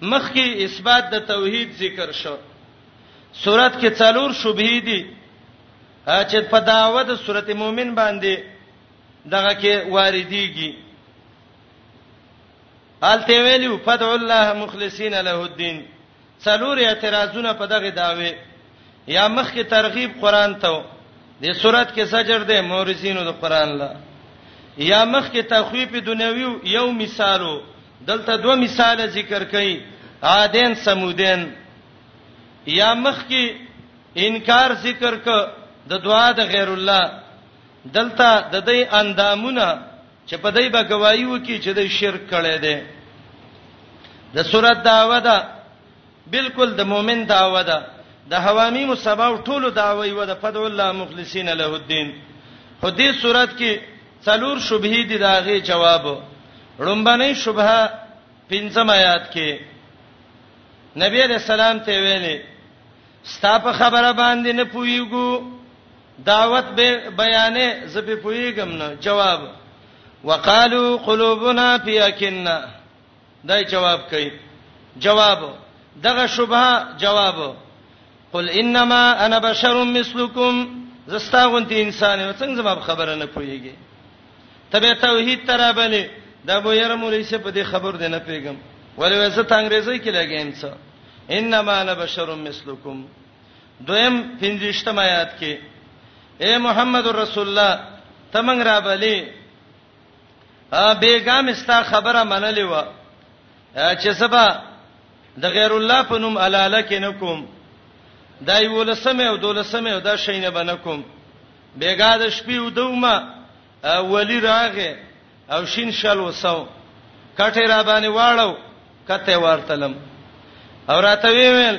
مخکې اثبات د توحید ذکر شو سورات کې څلور شوبې دي چې په داوه د سورته مؤمن باندې دغه کې واردېږي آلته ویلو فدع الله مخلصین له الدين څلور اعتراضونه په دغه داوي یا مخ کې ترغیب قران ته د سورات کې سجر ده مورزینو د قران لا یا مخ کې تخویف دنیوي یو مثالو دلته دوه مثال ذکر کړي عادین سمودین یا مخ کې انکار ذکر ک د دعا د غیر الله دلته د دې اندامونه چې په دې به گواہی وکي چې د شرک کړي دي د سورۃ داوود بلکل د مؤمن دعوه ده د حوامیم السبع ټولو دعوه یو ده فدع الله مخلصین له الدين خو دې صورت کې څلور شبهه دي داغه جواب لومبنه شبهه پنځم آیات کې نبی علیہ السلام ته ویلي ستا په خبره باندې نه پویګو دعوت به بیانې زپې پویګم نه جواب وقالو قلوبنا فی اکننا دای جواب کوي جواب دغه شبهه جواب قل انما انا بشر مثلکم زستا غونتی انسان یو څنګه زما خبره نه پوهیږي تبه توحید ترابلی دا بو یره مولوی څه په دې خبر دی نه پیګم ولې وسه ته انګریزي کې لګیم څه انما انا بشر مثلکم دویم پنځشتم آیات کې اے محمد رسول الله تمنګ را بلی بیګا مې ستا خبره منلې و چې سبا د غیر الله په نوم الاله کې نکوم دا یو لسمه او دولسمه او دا شینه بنکوم بیګا د شپې ودومه ولی راغه او شین شل وسو کټه را باندې واړو کته ورتلم او راته ویل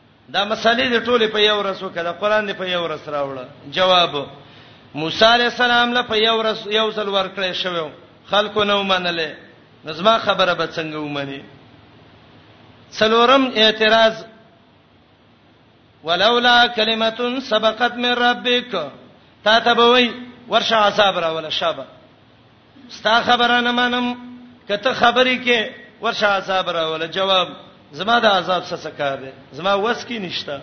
دا مسالې د ټوله په یو ورځ وکړه قران دی په یو ورځ راوړه جواب موسی علی السلام له په یو ورځ یو ځل ورکړې شوو خلکو نو منلې نظم خبره به څنګه ومني څلورم اعتراض ولولا کلمه سبقت من ربک تا ته به وای ورشه عذاب راول شابه ستا خبره نه منم کته خبرې کې ورشه عذاب راول جواب زما د عذاب څه څه کار دی زما وس کې نشته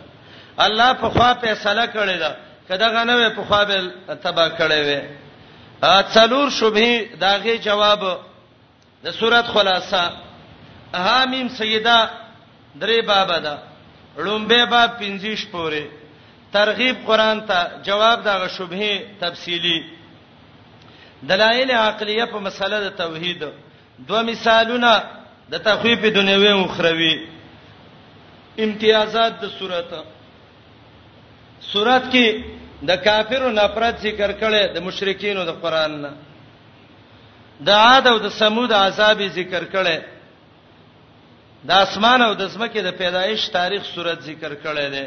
الله په خوا فیصله کړی دا کدا غنوې په خوا به تبا کړی وي څلور شوبه داغه جواب د سورۃ خلاصہ حامیم سیدا درې باب ده لومبه باب 15 پورې ترغیب قران ته جواب دغه شوبه تفصیلی دلایل عقلیه په مسله د توحید دوه مثالونه د تخویف دنیوي او اخروی امتیازات د صورت صورت کې د کافرو نفرت ذکر کړي د مشرکینو د قران نه د عاد او د سمود عذاب ذکر کړي د اسمان او د زمکه د پیدایش تاریخ صورت ذکر کړي ده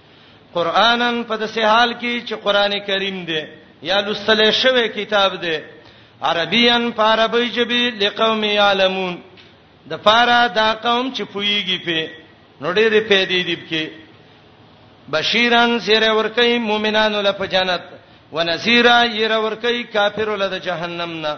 قرانن په داسې حال کې چې قران کریم دی یا لوستل شوی کتاب دی عربین په عربی ژبه لقوم یعلمون د پاره دا قوم چې پویږي په نو ډېرې پیدې دی کې بشیران سیر ورکی مؤمنانو له جنت ونذیرا ير ورکی کافرو له جهنم نه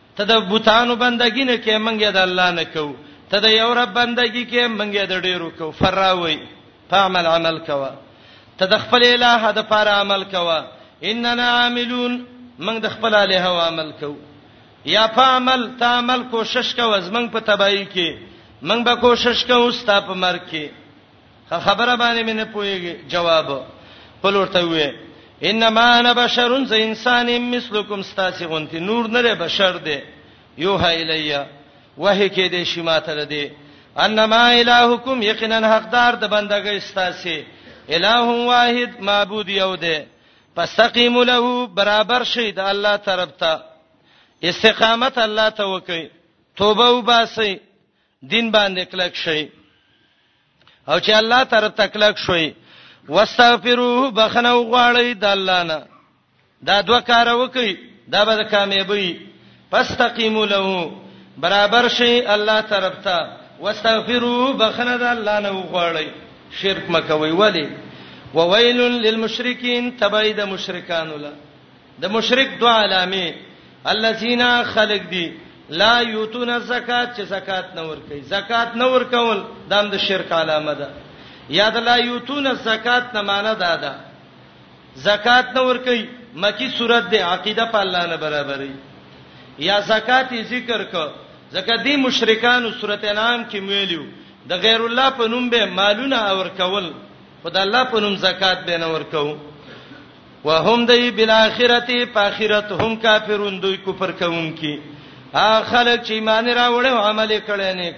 ته د بوتانو بندګی نه کې منګه د الله نه کو ته د یو رب بندګی کې منګه د ډیرو کو فراوي فعمل عمل کوا ته د خپل الہ د پاره عمل کوا اننا عاملون من د خپل الہ او عمل کو یا فعمل تعمل کوشش کو زمنګ په تبعی کې من به کوشش کو ستا په مرګ کې خبره باندې مې نه پويږي جواب په لورته وې انما انا بشر ز انسان مثلکم ستاسو غونتی نور نه بشر دی یو هایلیا وه کې دې شماته ده دې انما الہکم یقینا حقدار د بندګۍ ستاسو الہ واحد معبود یو دی فاستقیم له برابر شي د الله طرف ته استقامت الله ته وکي توبه وباسي دین باندې کلک شئ او چې الله تر تکلک شوي واستغفروه بخنه وغواړي د الله نه دا دوه کار وکي دا به کامیابی فاستقیموا له برابر شي الله طرف ته واستغفروه بخنه د الله نه وغواړي شرک مکوي ولی وویل للمشرکین تبعید مشرکان له د مشرک دوه علامه الذين خلق دي لا یوتون الزکات چې زکات نه ور کوي زکات نه ور کول دا هم د شرک علامه ده یاد لا یوتون الزکات نه معنا دا ده زکات نه ور کوي مکی صورت د عقیده په الله نه برابرې یا زکات ذکر کو زکه دی مشرکان صورت انعام کې ویلو د غیر الله په نوم به مالونه اور کول خدای الله په نوم زکات به نه ور کوو وهم دی بالاخرته په اخرت هم کافرون دوی کفر کوونکی ا خلک چې ایمان راوړ او عمل کړي نیک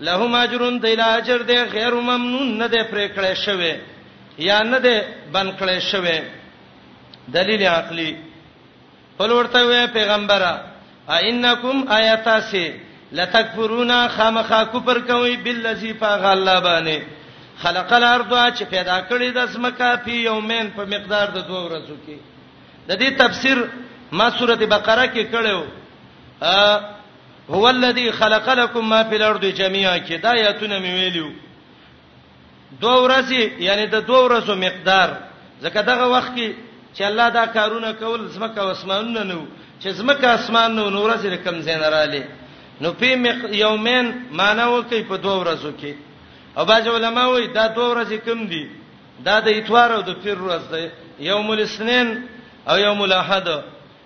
لهم اجرون دی لاجر دی غیر ممنون نه دی پرې کړی شوی یا نه دی بن کړی شوی دلیل عقلی قل ورته وې پیغمبره ائنکم آیاتا سی لتکفرون خامخا کفر کوي بالذی فاغ الله باندې خلق الارض چې پیدا کړی د اسمکا په یومین په مقدار د دوه ورځو کې د دې تفسیر ما سورته بقره کې کړو هو الذی خلق لكم ما فی الارض جميعا کې دا آیاتونه مې ویلو دوه ورځې یعنی د دوه ورځو مقدار ځکه دغه وخت کې چې الله دا کارونه کول زمکه او اسمانونه نو چې زمکه اسمان نو نور سره کم زین رااله نو په یومین معنی وکي په دوه ورځو کې او باج علماء وایي دا دوه ورځې کم دي دا د اتوار او د پیر ورځ ده یوم الاثنين او یوم الاحد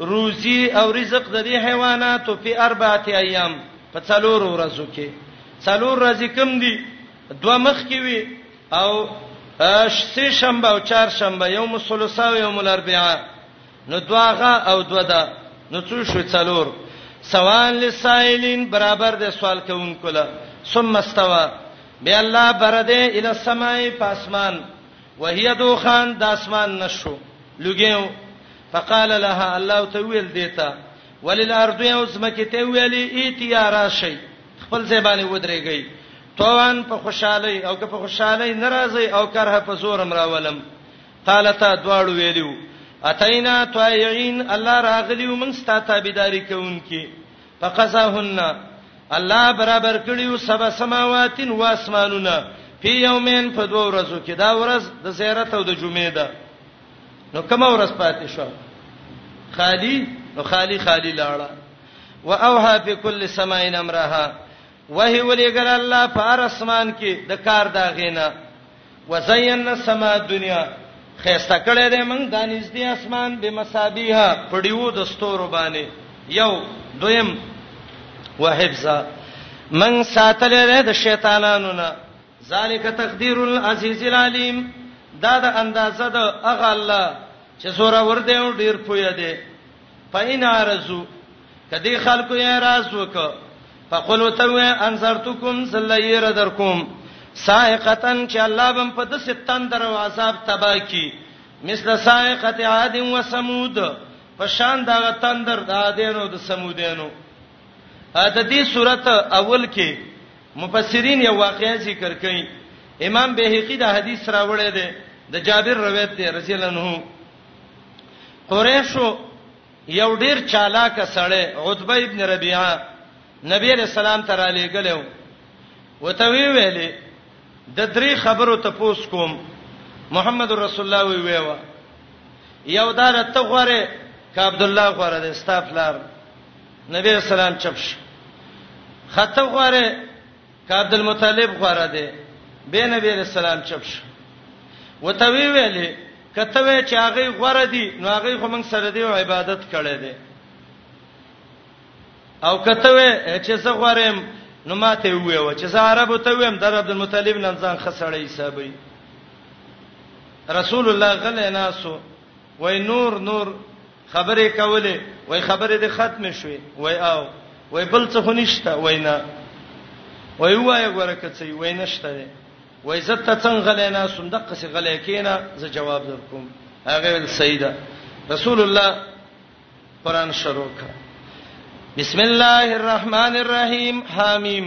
روزي او رزق د دې حیواناتو په اربعه ایام په څلور ورځو کې څلور ورځې کم دي دوه مخ کې وي او سه شنبه او چهار شنبه یوم الثلاثاء او یوم الاربعاء نو دواغه او دوه دا نو څو شو څلور سوال لسائلین برابر د سوال کوونکو له ثم استوى بیا الله برده ال السماء پاسمان وهي دوخان د اسمان نشو لګیو فقال لها الله ته ویل دیتا وللارض یوزمکه ته ویلی ایتیا راشی خپل ځای باندې ودرېږي توان په خوشحالي او که په خوشحالي ناراضي او کرها په زور امراولم قالتا دواړو ویلیو اتینا طایعين الله راغلیو من ستا تابعداري کوونکی فقزاهن الله برابر کړیو سبا سماواتین و اسمانونه په یومین په دوه ورځو کې دا ورځ د زیارت او د جمعې ده نو کومه ورځ پاتې شو خالی نو خالی خالی لاړه واوها فی کل سماء امرها وهی ولېګل الله پر اسمان کې د کار دا غینا وزینا السماء الدنیا خیسته کړی دی موږ د نږدې اسمان به مصابیح پړیو د ستورو باندې یو دویم وحفظا من ساتلې د شیطانانو نه ذالک تقدیر العزیز العلیم دا د اندازه د اغه الله چې زوره ور دی او ډیر پوی دی فإن عرضوا که دې خلکو یې راز وکړه فقل وتوه انذرتکم سلیره درکوم سائقتن چې الله بم په دسه تندر او عذاب تبا کی مثل سائقت عاد و ثمود په شان دا تندر د عادینو د ثمودینو د دې صورت اول کې مفسرین یو واقعي ذکر کوي امام بهقي دا حدیث راوړی دی د جابر روایت دی رضی الله عنه قریشو یو ډیر چالاک سړی عتبه ابن ربيعه نبی علیہ السلام ته را لېګلو وته وی ویلې د درې خبرو ته پوس کوم محمد رسول الله وی ویوا یو دار ته غواره ک عبد الله غواره د استافلار نبی اسلام چپش خطه غواره که عبدالمطلب غوره دی به نبی علیہ السلام چپ شو وته وی ویلې کته وی چې هغه غوره دی نو هغه خو موږ سره دی عبادت کړي دی او کته وی چې زه غورم نو ماته وی و چې زه عربو ته ویم در عبدالمطلب نن ځان خسړې حسابي رسول الله غل ناسو وای نور نور خبرې کولې وای خبرې د ختم شوې وای او وای بل څه خو نشته وای نه وای وای غره کڅي وای نشته دی وای زه ته څنګه غلې نه سم دقه سي غلې کینا زه جواب درکوم هغه ول سیدا رسول الله قران شروع کړ بسم الله الرحمن الرحیم حامیم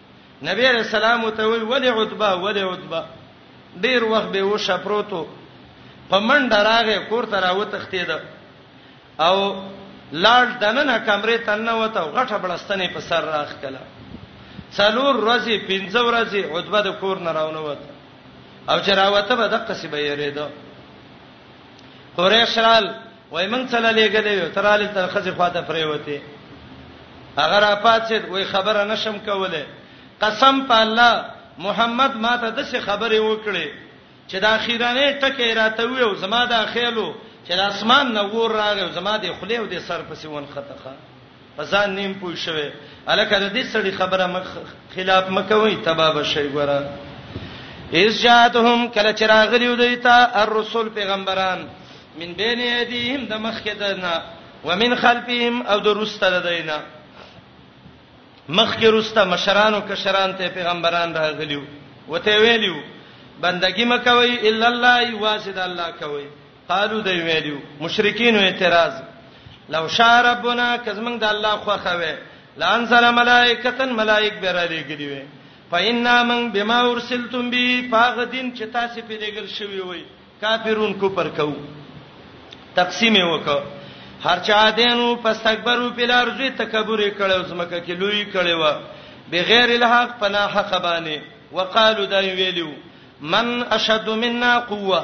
نبی علیہ السلام ته وی ولی عتبه ولی عتبه ډیر وخت به و شپروتو په منډه راغې کور ته راوتختید او لاړ دننه کمرې ته نه وته غټه بلستنې په سر راخ کله څلور ورځې پنځه ورځې عتبه د کور نه راونه وته او چې راوته به د قصې به یریدو قریش رال وای مونږ څه لګلې یو تراله تر خزه خواته پریوته هغه را پاتید وای خبره نشم کوله قسم په الله محمد ماته د څه خبره وکړي چې دا اخیرانه ټکه راته ویو زما دا خېلو چې د اسمان نه ور راغی زما د خلیو د سر پسې ون خطخه په ځان نیم پوه شوی الکه د دې سړي خبره مخ خلاف مکوي تباب شي ګره ایز جاتهم کله چراغلیو دیتا الرسول پیغمبران من بین یدیهم د مخ کې دنا ومن خلفهم او د رسته دینا مخ کې رسته مشران او کشران ته پیغمبران راغلیو وته ویلیو بندگی مکوي الا الله واسد الله کوي قالو دی ویلو مشرکین اعتراض لو شاء ربنا کزمن د الله خوخه وي لانزل ملائکتن ملائک به را لګلی وي فإنا من بما ارسلتم به فاغ دین چې تاسو په لګل شوی وي کافرون کو پر کو تقسیم وکړه هر چا دینو پستکبرو په لار زوی تکبر کړو زمکه کې لوی کړو بغیر الحق پنا حق باندې وقالو دا ویلو من اشد منا قوه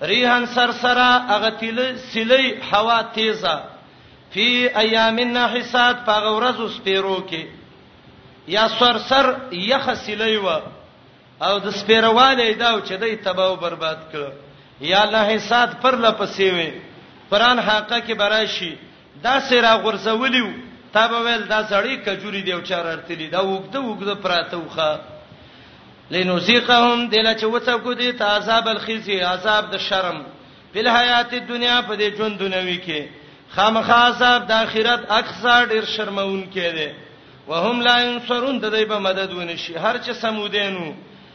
ریحن سرسره هغه تیل سلی هوا تیزه فی ایام النحسات په غورز سپیرو کې یا سرسر یخ سلی و او د سپیرواله داو چې دای تباہ او برباد کړ یا الله حساب پر لپسې وي قران حقه کې براشي داسې راغورځولي وو، تا به ویل دا زړې کجورې دي او چا رارتلي، دا اوږده اوږده پراته وو ښه. لنذیقهم دې له چې وڅکو دې ته عذاب الخزي، عذاب د شرم، فی الحیات الدنیا په دې ژوند دنیوي کې، خامخا عذاب د آخرت اقصا ډېر شرموونکی دی. وهم لا ینصرون د دوی به مدد ونه شي، هر چې ثمودیانو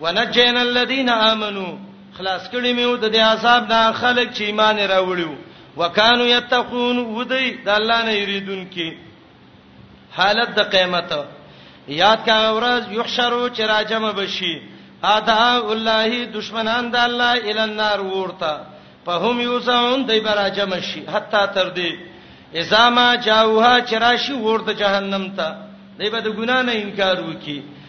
ونجینا الذین آمنو خلاص کړی میو د دې عذاب نه خلک چې ایمان راوړیو وکانو یتقون ودی د الله نه یریدون کې حالت د قیامت یاد کا ورځ یحشرو چې راجم بشي ادا الله دشمنان د الله ال النار ورته په هم یوزون دای براجم شي حتا تر دې اذا ما جاوها چراشی ورته جهنم ته دای به د ګنا نه انکار وکي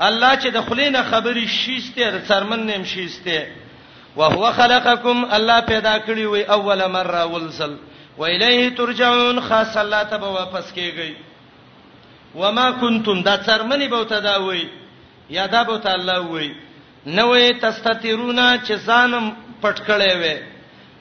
الله چې د خلې نه خبري شيسته د څرمن نیم شيسته وهو خلقکم الله پیدا کړی وی اوله مره ولزل و الیه ترجعون خاص الله ته به واپس کیږي وما کنتم دا څرمنی به ته دا وی یا دا به ته الله وی نوې تستتیرونا چې ځانم پټکړې وې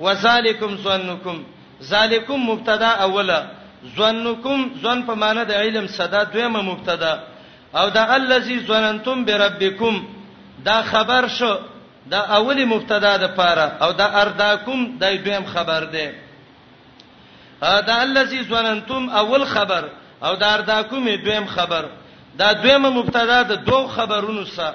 وذالکم ظنکم ذالکم مبتدا اوله ظنکم ظن په معنی د علم صدا دویمه مبتدا او دا الذی ظننتم بربکم دا خبر شو دا اولی مبتدا د پاره او دا ارداکم د دویم خبر دی دا الذی ظننتم اول خبر او دا ارداکم دویم خبر دا دویمه مبتدا د دوه خبرونو سره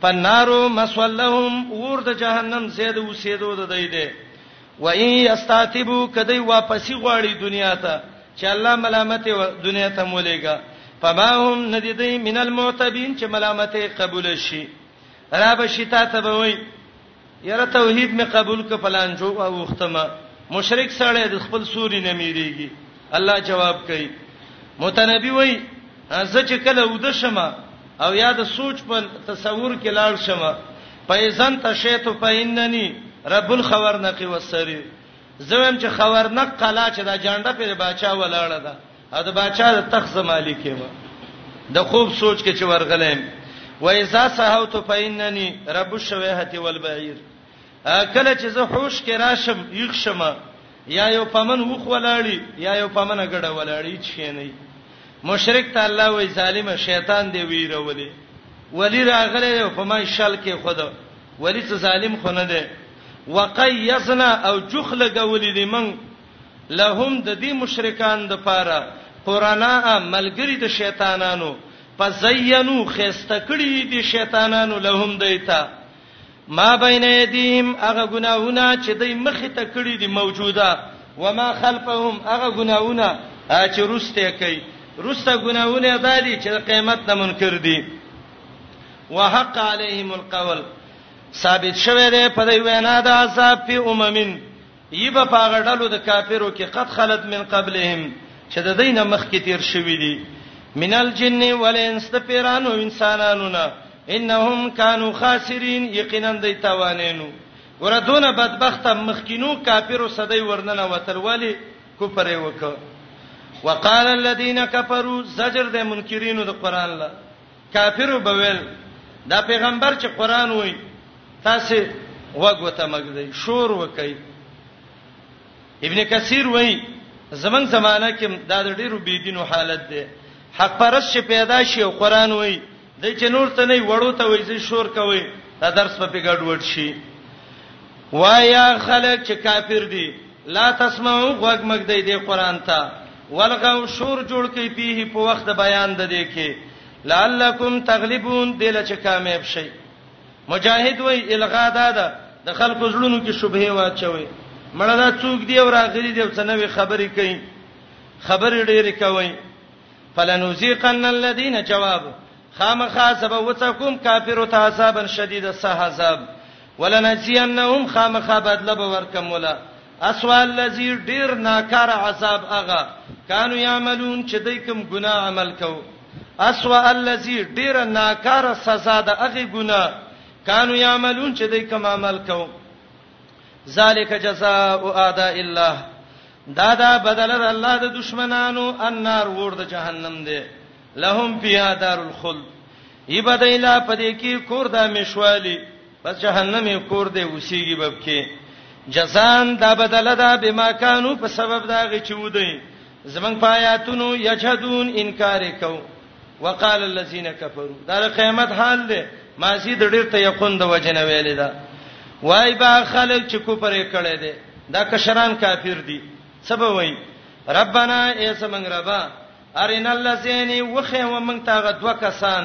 فالنار مثوی لهم اور د جهنم ځای د اوسېدو د دی دی وان یستعتبوا که دی واپسی غواړي دنیا ته چې الله ملامت و دنیا ته مولېګا فما هم ندی دی من المعتبین چې ملامت قبول شي را بشی تا ته به وای یاره توحید می قبول ک پلان جو اوختمه مشرک سړی د خپل سوري نه میریږي الله جواب کوي متنبي وای زه چې کله ود شمه او یا د سوچ په تصور کې لاړ شمه پیزن تشیتو پیننی رب الخبر نقي وسری زویم چې خبر نق قلا چې دا جانډه په بچا ولاړه ده ا د بچا د تخت مالک یم د خوب سوچ کې چې ورغلم و اذا سهوت فإنني رب الشويهه والبعير کله چې زه هوش کې راشم یخ شمه یا یو پمن وخ ولاړی یا یو پمن غړه ولاړی چې نه مشرک ته الله وی ظالم شیطان دی ویرولې ولی راغله په ما شل کې خود ولی څه ظالم خو نه دی وقیسنا او جخل غولې دی من لهم د دې مشرکان د پاره قرناء ملګری د شیطانانو فزینو خسته کړی دي د شیطانانو لهم دیتا ما بین ایدیم هغه ګناونه چې دوی مخ ته کړی دي موجوده و ما خلفهم هغه ګناونه چې روسته کوي روسته ګناونه ادا دي چې قیامت نه منکر دي وحق علیهم القول ثابت شوه ده په دې وینا د عذاب په اممن یبه پاغړلو د کافرو کې قد خلت من قبلهم چې د دینه مخ کې تیر شوی دي من الجن والانس د پیرانو انسانانو نه انهم كانوا خاسرين یقینا د توانینو وردونه بدبخت مخکینو کافرو صدای ورننه وتل ولی کفر وکړه وقال الذين كفروا زجر د منکرینو د قران له کافرو به ویل دا پیغمبر چې قران وای تاسو وګوته مګدی شور وکي ابن کثیر وای زمون زمانہ کې دا د ډیرو بيدینو حالت دی حق پرس چې پیدا شي او قران وای د چې نور ته نه وړو ته وای زی شور کوي دا درس په پیګړ وډ شي وایا خلک چې کافر دي لا تسمعوا غوږ مګدی دی قران ته ولغو شور جوړ کړي پیه په وخت د بیان د دې کې لعلکم تغلبون دله چې کامیاب شي مجاهد وای الغا دادا د خلکو زړونو کې شبهه واچوي مړه دا څوک دی او راغلي دی څه نوې خبرې کوي خبرې ډېرې کوي فلنذيقن الذين جواب خامخا سبا وتکم کافر او تعذابا شدید سه عذاب ولنجزينهم خامخا بدله ورکم ولا اسوء الذی ډیر ناکار عذاب هغه کانو یعملون چې دوی کوم ګناه عمل کو اسوء الذی ډیر ناکار سزا د هغه ګناه کانو یعملون چې دوی کوم عمل کو ذالک جزاء اعداء الله دا دا بدل د الله د دشمنانو النار ور د جهنم دی لهم فیها دار الخلد یبدایلا پدې کې کور د مشوالی بس جهنم یې کور دی اوسېږي به پکې جزان دا بدله ده بما کانو په سبب دا غي چې ودی زمنګ پایاتونو یجهدون انکار کو وقال الذين كفروا دا قیامت حال دی ماضی د ډیر ته یقون د وجنه ویلې ده وای با خلک چې کو پرې کړي دي دا کشران کافر دي سبا وای ربانا ایسمنګ ربا ارین الذین وخه ومن تاغه دو کسان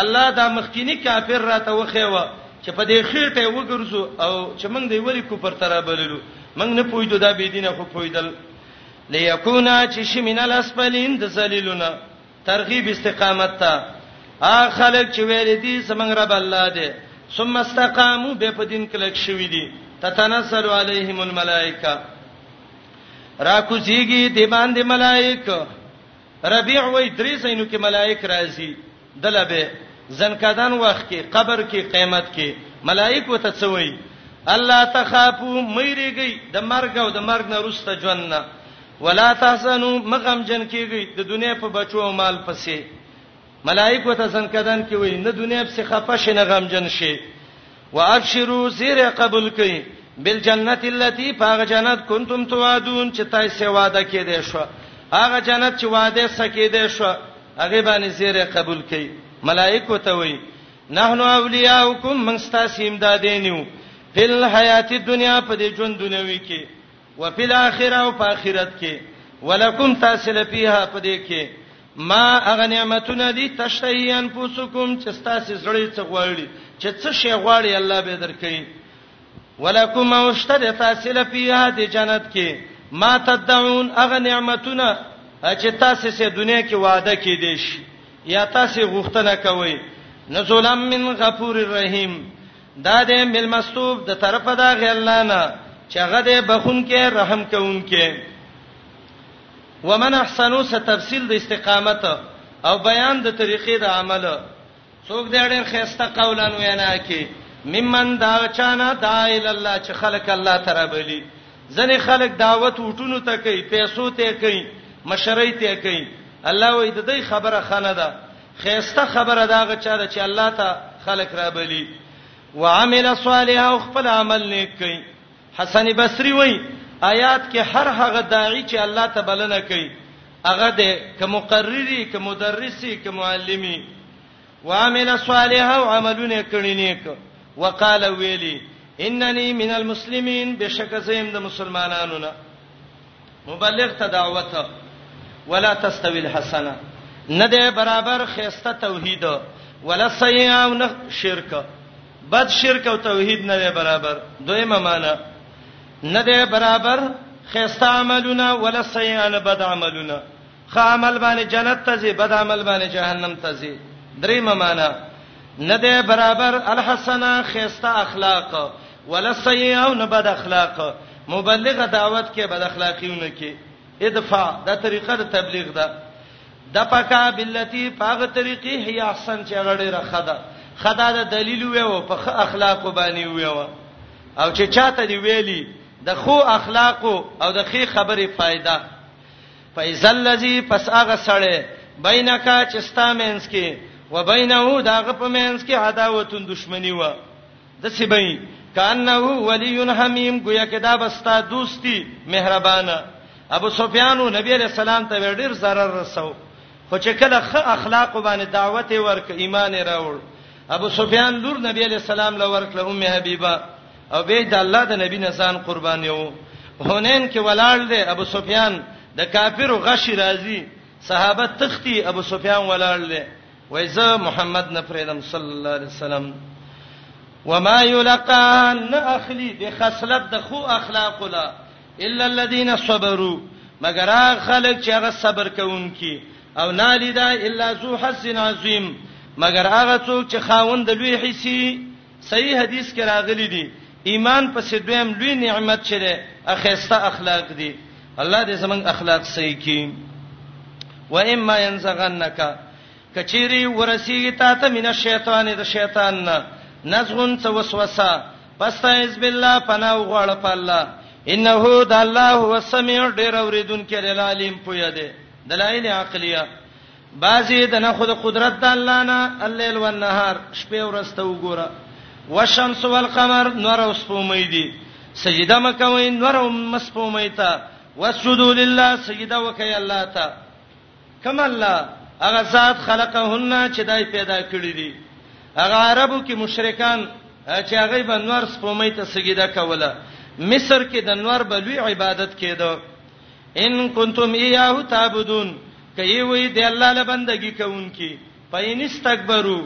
الله دا مخکینی کافر راته وخیوه چې په دې خېټه وګرځو او چې موږ دی ولی کو پر تر بللو موږ نه پویدو دا بی دینه خو پویدل ليكونا چې شمن الاسفلین د ذلیلونه ترغیب استقامت ته ا خلک چې ویل دي سمنګ رب الله دې ثم استقاموا به په دین کلک شوی دي تتنزل عليهم الملائکه را کوزيږي دی باندې ملائکه ربيع وای درې زینو کې ملائک راځي دلبه زنکدان وخت کې قبر کې قیامت کې ملائک وته څوي الله تخافو مېریږي د مرګ او د مرګ نه روسته ژوند نه ولا تحزنوا مغم جن کیږي د دنیا په بچو او مال پسې ملائک وته څنګهدان کې وای نه دنیا په خفه شي نه غمجن شي وابشروا زیر قبول کئ بالجنت التي فاغ جنت کنتم توعدون چې تاسو وعده کې دي شو هغه جنت چې وعده سکه دي شو هغه باندې زیر قبول کئ ملائکه ته وای نحنو اولیاءکم من استاسیم دادینیو فل حیات دنیا په دې ژوند دنیوي کې وفي الاخره او په اخرت کې ولکم تاسو لپیها پدې کې ما اغه نعمتونه دي تشهي انفسکم چې تاسو زړې څه غواړي چې څه شی غواړي الله به درکړي ولکم اوشتر تاسو لپیها د جنت کې ما تدعون اغه نعمتونه چې تاسو سه دنیا کې وعده کې دي شي یا تاسو غوښتنه کوئ نزولم من غفور الرحیم دا د ملمستوب د طرفه دا غي الله نه چې هغه د بخونکې رحم کوونکې ومن احسنو څه تفصیل د استقامت او بیان د طریقې د عمل څوک دې ډېر خسته قولان وینا کوي ممن دا چانا دا ال الله چې خلق الله تعالی بلی ځنې خلق دعوت وټونو ته کوي پیسو ته کوي مشرۍ ته کوي الله وې د دې خبره خنه ده ښایسته خبره د هغه چا ده چې الله ته خلک رابلي، وعمل صالحا او خپل عمل نیک کوي. حسن بصري وایي، آیات کې هر هغه داعي چې الله ته بلنه کوي، هغه دی که مقرري، که مدرسي، که معلمي. وعمل صالحا او عملونه کړي نیک. وقال ویلي، انني من المسلمین بشک زه یم د مسلمانانو نه. مبلغ ته دعوت ولا تستوي الحسنه نه دی برابر خيسته توحید ولا سیئه او نه شرک بد شرک او توحید نه دی برابر دویمه معنا نه دی برابر خيسته عملونه ولا سیئه نه بد عملونه ښه عمل باندې جنت ته ځي بد عمل باندې جهنم ته ځي دریم معنا نه ده برابر الحسنه خيسته اخلاق ولا سيئه او نه بد اخلاق مبلغه دعوت کې بد اخلاقیونه کې ادفع دا طریقه د تبلیغ ده د پکا بلتی پاغه طریقې هي احسن چې غړې رخه ده خدا د دلیل ویو په اخلاق باندې ویو او چې چاته دی ویلی د خو اخلاق او د خې خبرې فائدہ فاذا الذی پس هغه سړی بینک چې ستا مینس کې و بینه داغه په مینس کې عداوتون دښمنی و د سبین کانه ولی حمیم گویا کې دا بستا دوستی مهربانه ابو سفیان او نبی علیہ السلام ته ډیر zarar رسو خو چې کله خ اخلاق باندې دعوت ورک ایمان راوړ ابو سفیان لور نبی علیہ السلام لور کړ ام حبیبه او به د الله د نبی نه ځان قربان یو هونین کې ولاړ دی ابو سفیان د کافرو غشی راځي صحابه تختی ابو سفیان ولاړ دی وای زه محمد نه فریدم صلی الله علیه وسلم وما یلقان اخلی د خصلت د خو اخلاق لا الا الذين صبروا مگر هغه خلک چې هغه صبر کوونکي او نالیدا الا ذو حسن عظیم مگر هغه څوک چې خاوند لوی حصي صحیح حدیث کې راغلي دي ایمان پسې دویم لوی نعمت چې ده اخیسته اخلاق دي الله دې زمنګ اخلاق صحیح کړي و اما ينزغنک کچيري ورسیږي تا ته مینه شیطان د شیطان نه نزغن څه وسوسه پستعذ بالله پناه غواړه په الله انه د الله هو سميع ډیر اوریدونکو دی العلیم پوی دی دلایل عقلیه بعضی د نه خود قدرت د الله نه الليل والنهار شپه او ورځ ته وګوره والشمس والقمر نور او سپومې دي سجده مکوي نور او مسپومې ته وسجدوا لله سجده وکي الله ته کما الله هغه ذات خلقهن چې دای پیدا کړی دي هغه عربو کې مشرکان چې هغه بنور سپومې ته سجده کوله مصر کې د نور بلوي عبادت کېده ان کنتم ایاه تعبدون کای وی دی الله له بندگی کوونکی پاین استکبروا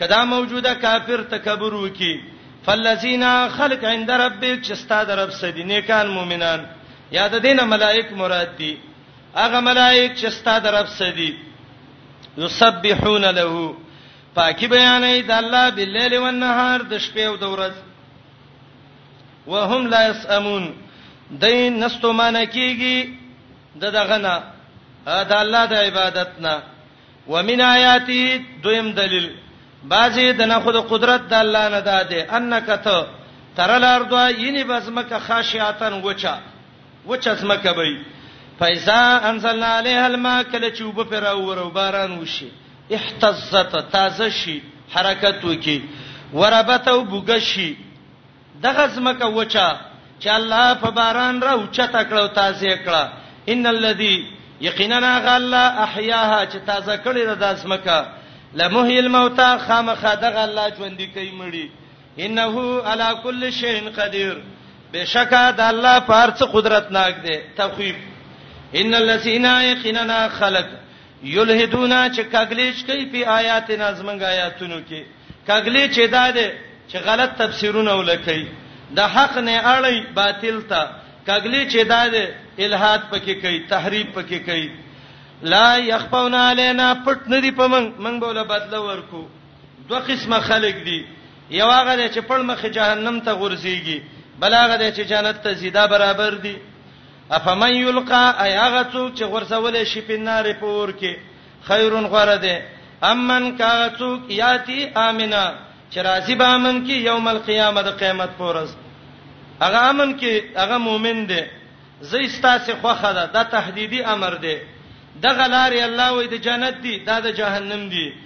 کدا موجوده کافر تکبر وکي فالذین خلق عند ربک چې ستاد رب سدي نیکان مؤمنان یا د دینه ملائک مراد دي هغه ملائک چې ستاد رب سدي یسبحون له پاکي بیانې د الله باللیل والنهار د شپې او د ورځې وهم لا يسأمون دای نستومانه کیږي د دغه نه د الله د عبادت نه ومن آیاتی دویم دلیل بعضی د نه خود قدرت د الله نه ده انک ته ترل ارض ینی بزمکه خاشعتن وچا وچا زمکه بی فایزا انزلنا علیها الماء کله چې وب پر اورو باران وشي احتزت تازه شي حرکت وکي وربته وبګشي دغه ځمکه وچه چې الله په باران را اوچته کړه او تازه کړه ان الذي یقینا غ الله احیاها چې تازه کړی د داسمکه لمحی الموتى خامخه دغه الله ژوند کوي مړي انه علی کل شیء قدیر بشکا د الله پارڅ قدرت ناک دی تخویب ان الذين يقيننا خلق یلهدون چې کګلیچ کوي په آیاتنا زمنګ آیاتونو کې کګلی چې دا ده چې غلط تفسیرونه ولکې د حق نه اړي باطل ته کګلی چې دا ده الہات پکې کوي تحریف پکې کوي لا یخفون علینا پټ نه دی پمن من به له بدله ورکو دوه قسمه خلق دي یو هغه چې پړ مخ جهنم ته غورځيږي بل هغه چې جنت ته زیاده برابر دي افمن یلقا ای هغه څوک چې غرسول شي په نار پور کې خیرون غره ده امن کا څوک یاتی امنا چې راضی به امن کې یوم القیامه د قیامت پورز هغه امن کې هغه مؤمن ده زې ستاسو خوخه ده دا تهدیدی امر ده د غلارې الله وې د جنت دی دا د جهنم دی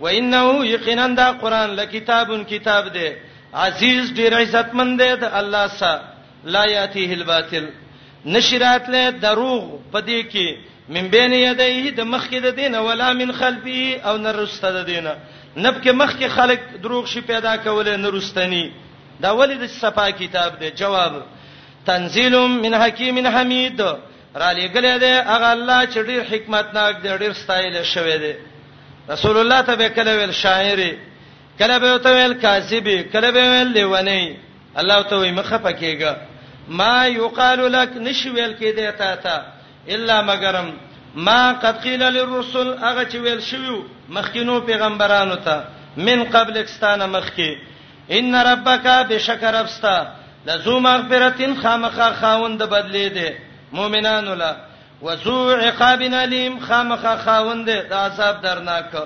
وانه یقینا دا قران لکتاب کتاب دی عزیز ډیر عزت مند دی د الله سره لا یاتیه الباطل نشرات له دروغ پدې کې من بین یدیه د مخ کې د دین ولا من خلفه او نرسته د دین نب کې مخ کې خلق دروغ شي پیدا کولې نرستنی دا ولې د صفا کتاب دی جواب تنزیل من حکیم حمید را لېږلی دی هغه الله چې ډېر حکمتناک دی ډېر ستایل شوی دی رسول الله ته به کله ویل شاعر کله به ته ویل کاذب کله به ویل لیونی الله ته وي مخه پکېګا ما یقال لك نشي ویل کې دی تا ته الا مگرم ما قد قيل للرسل هغه چې ویل شوی مخکینو پیغمبرانو ته من قبلکستان مخکې ان ربک بشکر ابستا لزو مغفرتن خامخا خاوند بدلی دی مؤمنانو لا وزو عقاب الیم خامخا خاوند د عذاب درناک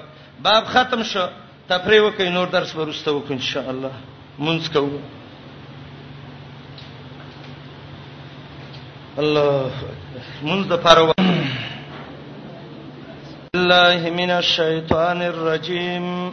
باب ختم شو تفریح وکي نور درس ورسته وکړو ان شاء الله مونږ کوو الله مونږ د پاره الله من الشیطان الرجیم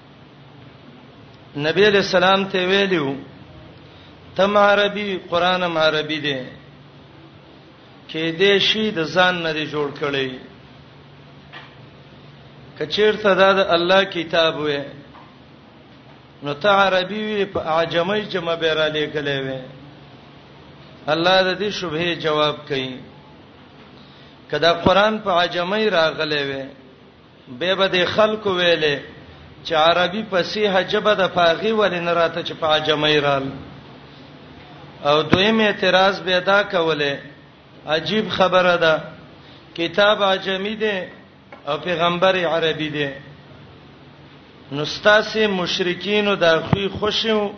نبی علیہ السلام ته ویلو تم عربي قران هم عربي دی کې دې شي د ځان نه دی جوړ کړي کچیرته دا د الله کتاب وې نو ته عربي وې په عجمي جمع به را لګلې وې الله د دې شوبه جواب کړي کدا قران په عجمي راغلې وې به به د خلکو ویلې چې عربي فصیحه ژبه د پاغي ولې نه راته چې په عجمي رال او دویم اعتراض به دا کوله عجیب خبره ده کتاب عجمی دی او پیغمبر عربي دی نو ستاسو مشرکین او د خوې خوشو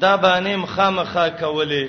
دا باندې مخامخه کوله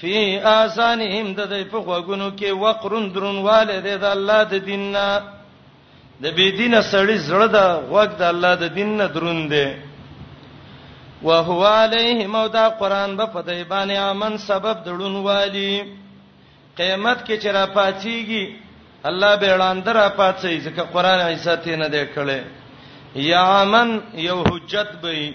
فی آسانهم د دې په غوګونو کې وقرن درنواله دی د الله د دین نه د بی دین سړی زړه د غوګ د الله د دین نه درون دی وهو علیه مودا قران به په دې باندې امن سبب دړون والی قیامت کې چې را پاتېږي الله به وړاندې را پاتې ځکه قران عزت نه دی کړی یا امن یو حجت به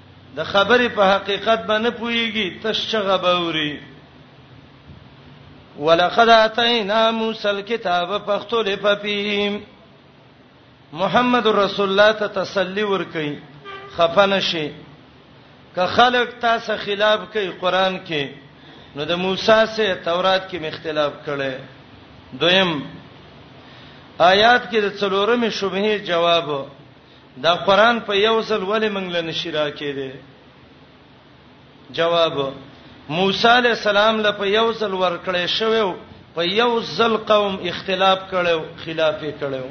د خبرې په حقیقت به نه پويږي تش چغه به اوري ولقد اتینا موسی الكتاب پختو لپپی محمد رسول الله ته تسلی ورکي خفنه شي که خلق تاسو خلاف کوي قران کې نو د موسی سره تورات کې مختلاف کړي دویم آیات کې د څلورمې شبهه جواب دا قران په یو ځل ولې موږ له نشی راکېده جواب موسی علی السلام له په یو ځل ورکړې شوو په یو ځل قوم اختلاف کړو خلاف کړو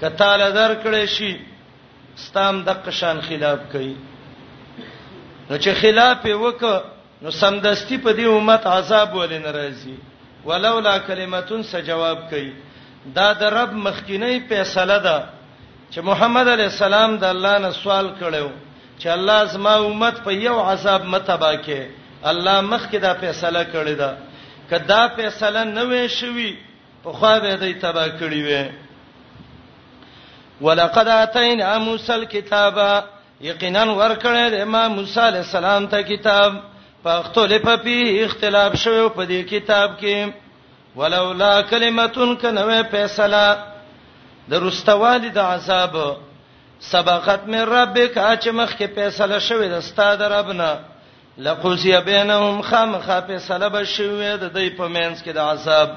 کته له در کړې شي ستام د قشان خلاف کوي نو چې خلاف وکړ نو سمدستی په دې امت عذاب ولې ناراضي ولولا کلمتون څه جواب کوي دا د رب مخکینی فیصله ده چې محمد علی السلام د الله نه سوال کړو چې الله زما امت په یو عذاب متبا کې الله مخکې دا فیصله کړې ده کدا فیصله نه وې شوی په خو به دې تبا کړی وې ولقد اتینا موسی الكتاب یقینا ورکړی دی ما موسی علی السلام ته کتاب پختو لپی اختلاف شوی په دې کتاب کې ولولا کلمتون کنوې فیصله درستوالی د عذاب سبقت من ربک اچ مخ کې فیصله شوی د استاد ربنا لقوسی بینهم خامخه فیصله بشوی د دې په مینس کې د عذاب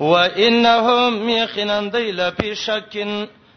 وانهم یقینا دی لپی شکن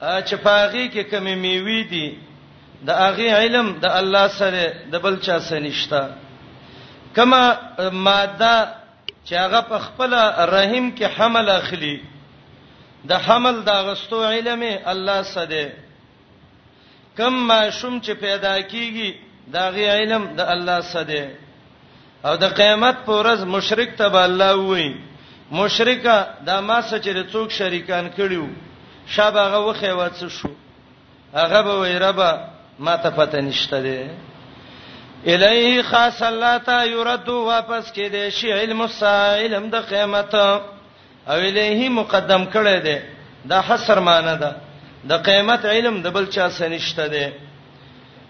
چې په هغې کې کومې مېوې دي، د هغې علم د الله سره دی، د بل چا سره نشته. کومه ماده چې هغه په خپل رحم کې حمل اخلي، د حمل د اغستو علم یې الله سره دی. کوم ماشوم چې پیدا کیږي، د هغې علم د الله سره دی. او د قیامت پر ورځ مشرک ته به الله وایي مشرکا دا ما سچره څوک شریکان کړیو شابه هغه وخه وڅ شو هغه به وای رب ما ته پته نشته دی الیه خاص الله تا یرد واپس کې دی شی علم السائل هم د قیامت او الیه مقدم کړی دی دا حصر معنی ده د قیامت علم د بل چا سنشته دی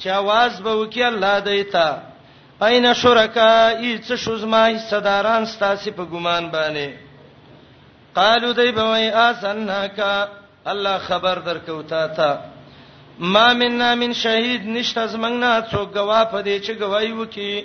چې आवाज به وکي الله دیتا اين شرکای څه شو زما حصداران ستاسو په ګمان باندې قالو دی به وای اسناک الله خبر درکو تا ته ما مننا من شهید نشته زمنګ نه څوک گواه پدې چې گواہی وکي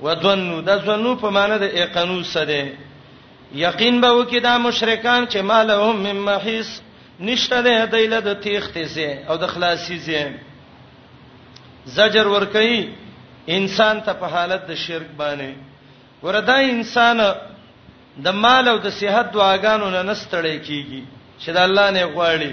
وظنوا د ظنوا په معنی د ایقنو سره یقین به وکي دا مشرکان چې مالهم من محیس نشته ده دایله د تیختې سه او د خلاصي سه زجر ور کوي انسان ته په حالت د شرک باندې وردا انسان د مال او د صحت دعاګانو نه نستړی کیږي چې د الله نه غواړي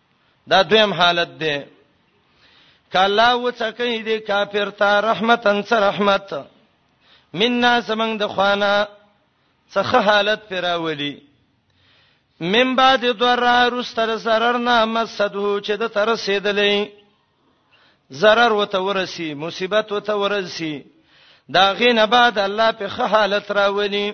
دا دویم حالت دی کله وڅکې دې کافر ته رحمتن سره رحمت مننا سمنګ د خوانه څخه حالت پراولي من بعد ضرر رستر zarar نه مسدو چې د تر رسیدلې zarar وته ورسی مصیبت وته ورسی دا غینه بعد الله په خه حالت راولي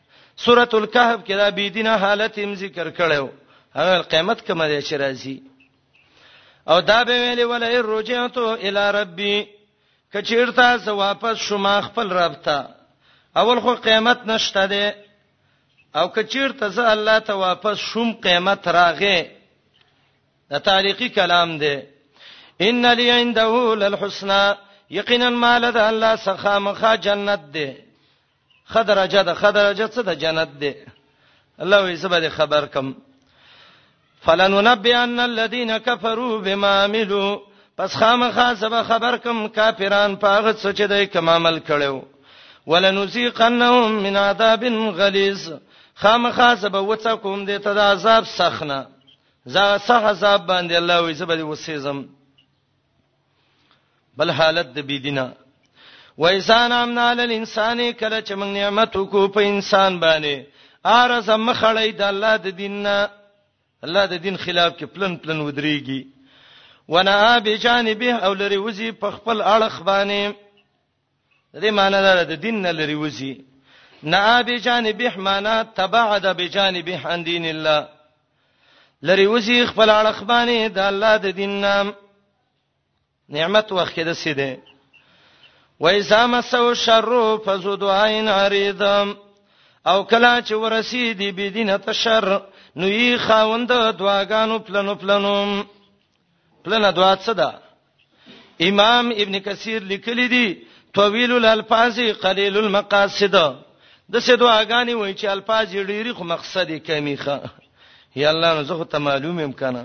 سوره الکهف کې دا بی دینه حالت هم ذکر کړو هغه قیامت کومه دی چې راځي او دا به ویلې ولا رجعتو الی ربی کچیرته زه واپس شوم خپل رب ته اول خو قیامت نشته دی او کچیرته زه الله ته واپس شوم قیامت راغې دا تعلیقی کلام دی ان لی عنده للحسنا یقینا مال د الله سخه مخه جنت دی خدرجه ده خدرجه څه ده جنت ده الله وي سبا خبر کم فلننبئن الذين كفروا بما عملوا پس خامخا سبا خبر کم کافران پاغت سوچ دی کوم عمل کړو ولنذيقنهم من عذاب غليظ خامخا سبا وڅا کوم دې ته د عذاب سخنه زه سه عذاب باندې الله وي سبا دې وسېزم بل حالت د بيدینه وایسان امنا للانسان کله چې موږ نعمت وکړو په انسان باندې ارزه مخړی د الله د دین نه الله د دین خلاف کې پلن پلن ودرېږي ونا بجانبه او لري وزي په خپل اړه خبانه د دې معنی دا ده د دین نه لري وځي نه به جانب احمانا تبعد بجانب عن دین الله لري وځي خپل اړخ باندې د الله د دین نام نعمت وخت د سې ده وایسا مسو شر فزو دعاین عریضم او کلا چې ورسی دی بی دینه ته شر نو یې خاوند دعاګانو پلنو پلنو پلنه دعا څه ده امام ابن کثیر لیکلی دی طویل الالفاظ قلیل المقاصد د څه دعاګانی وای چې الفاظ ډیری خو مقصد کمی ښه یا الله نو زه ته معلوم يم کنه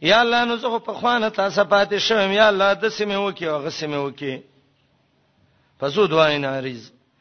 یا الله نو زه په خوانه تاسو پاتې شوم یا الله د سمه وکي او غسمه وکي فزو دعاین عریض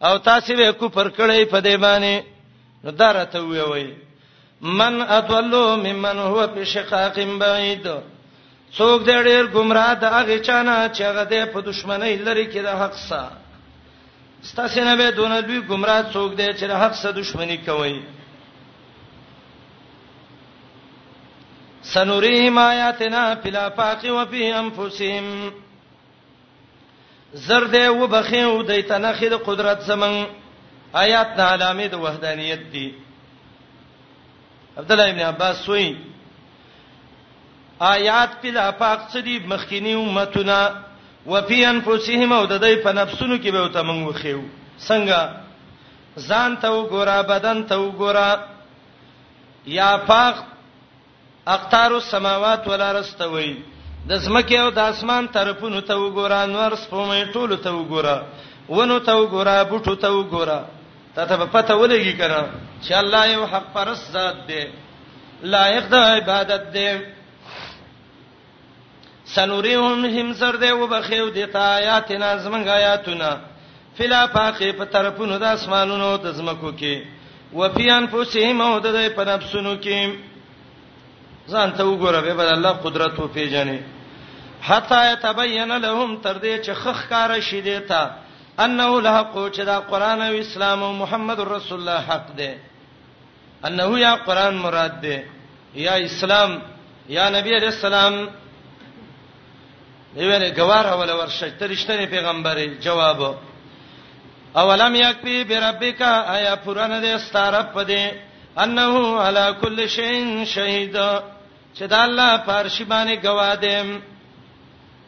او تاسو به کفر کړی په دې باندې نو درته وی من اضلوا ممن هو في شقاق بعيد څوک دې ډېر گمراه د هغه چانه چې هغه دې په دشمنی لري کې د حق سره ستاسو نه به دونه دوی گمراه څوک دې چې د حق سره دشمنی کوي سنوريهم آیاتنا فی الافاق وفي انفسهم زر دې وبخې او دې تنخې د قدرت زمنګ آیات د علامه د وحدانیت دي عبد الله ابن عباس سوی آیات په لا پاک څه دي مخکینی امتونه وفي انفسهم او د دې په نفسونو کې به وته مونږ وخیو څنګه ځان ته وګوره بدن ته وګوره یا پاک اقطار السماوات والارض ته وایي د زمکه او د اسمان طرفونو ته وګوره انور سپومې ټولو ته وګوره ونو ته وګوره بوټو ته وګوره ته ته په پته ولګي کنه چې الله یو حق پرست ذات دی لایق د عبادت دی سنوريهم هم سر دی وبخیو دیتا آیاتنا زمنګ آیاتنا فلا فاقه په طرفونو د اسمانونو د زمکو کې وفيان فوسهم او د دې په نفسونو کې ځان ته وګوره به بل الله قدرت او پیژنې حتا يتبين لهم تر دې چې خخ کار شي دیتا انه الحق چې دا قران او اسلام او محمد رسول الله حق دی انه یا قران مراد ده یا اسلام یا نبی علیہ السلام دیونه گوار اول ورشه ترشتنی پیغمبري جواب اولم یکفی بربک آیا پرانه دې ستاره پدې انه علی کل شیء شهید چې دا الله پارشی باندې گواه دې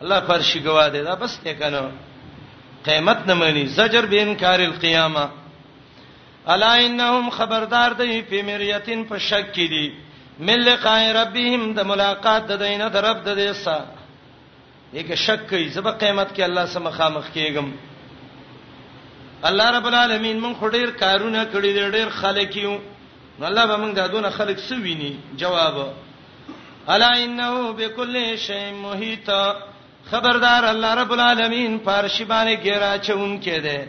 الله پارشی گواه دې دا بس ته کنه قیامت نه مانی زجر به انکار القیامه الا انهم خبردار دی فی مریتین په شک کې دي من لقاء ربهم د ملاقات د دینه د رب د دې سره یک شک کوي زب قیامت کې الله سم خامخ کېږم الله رب العالمین مون خډیر کارونه کړی دی ډیر خلک یو نو الله به موږ د دونه خلک سو ویني جواب الا انه بكل شيء محيط خبردار الله رب العالمین پارشی باندې ګیرا چون کې ده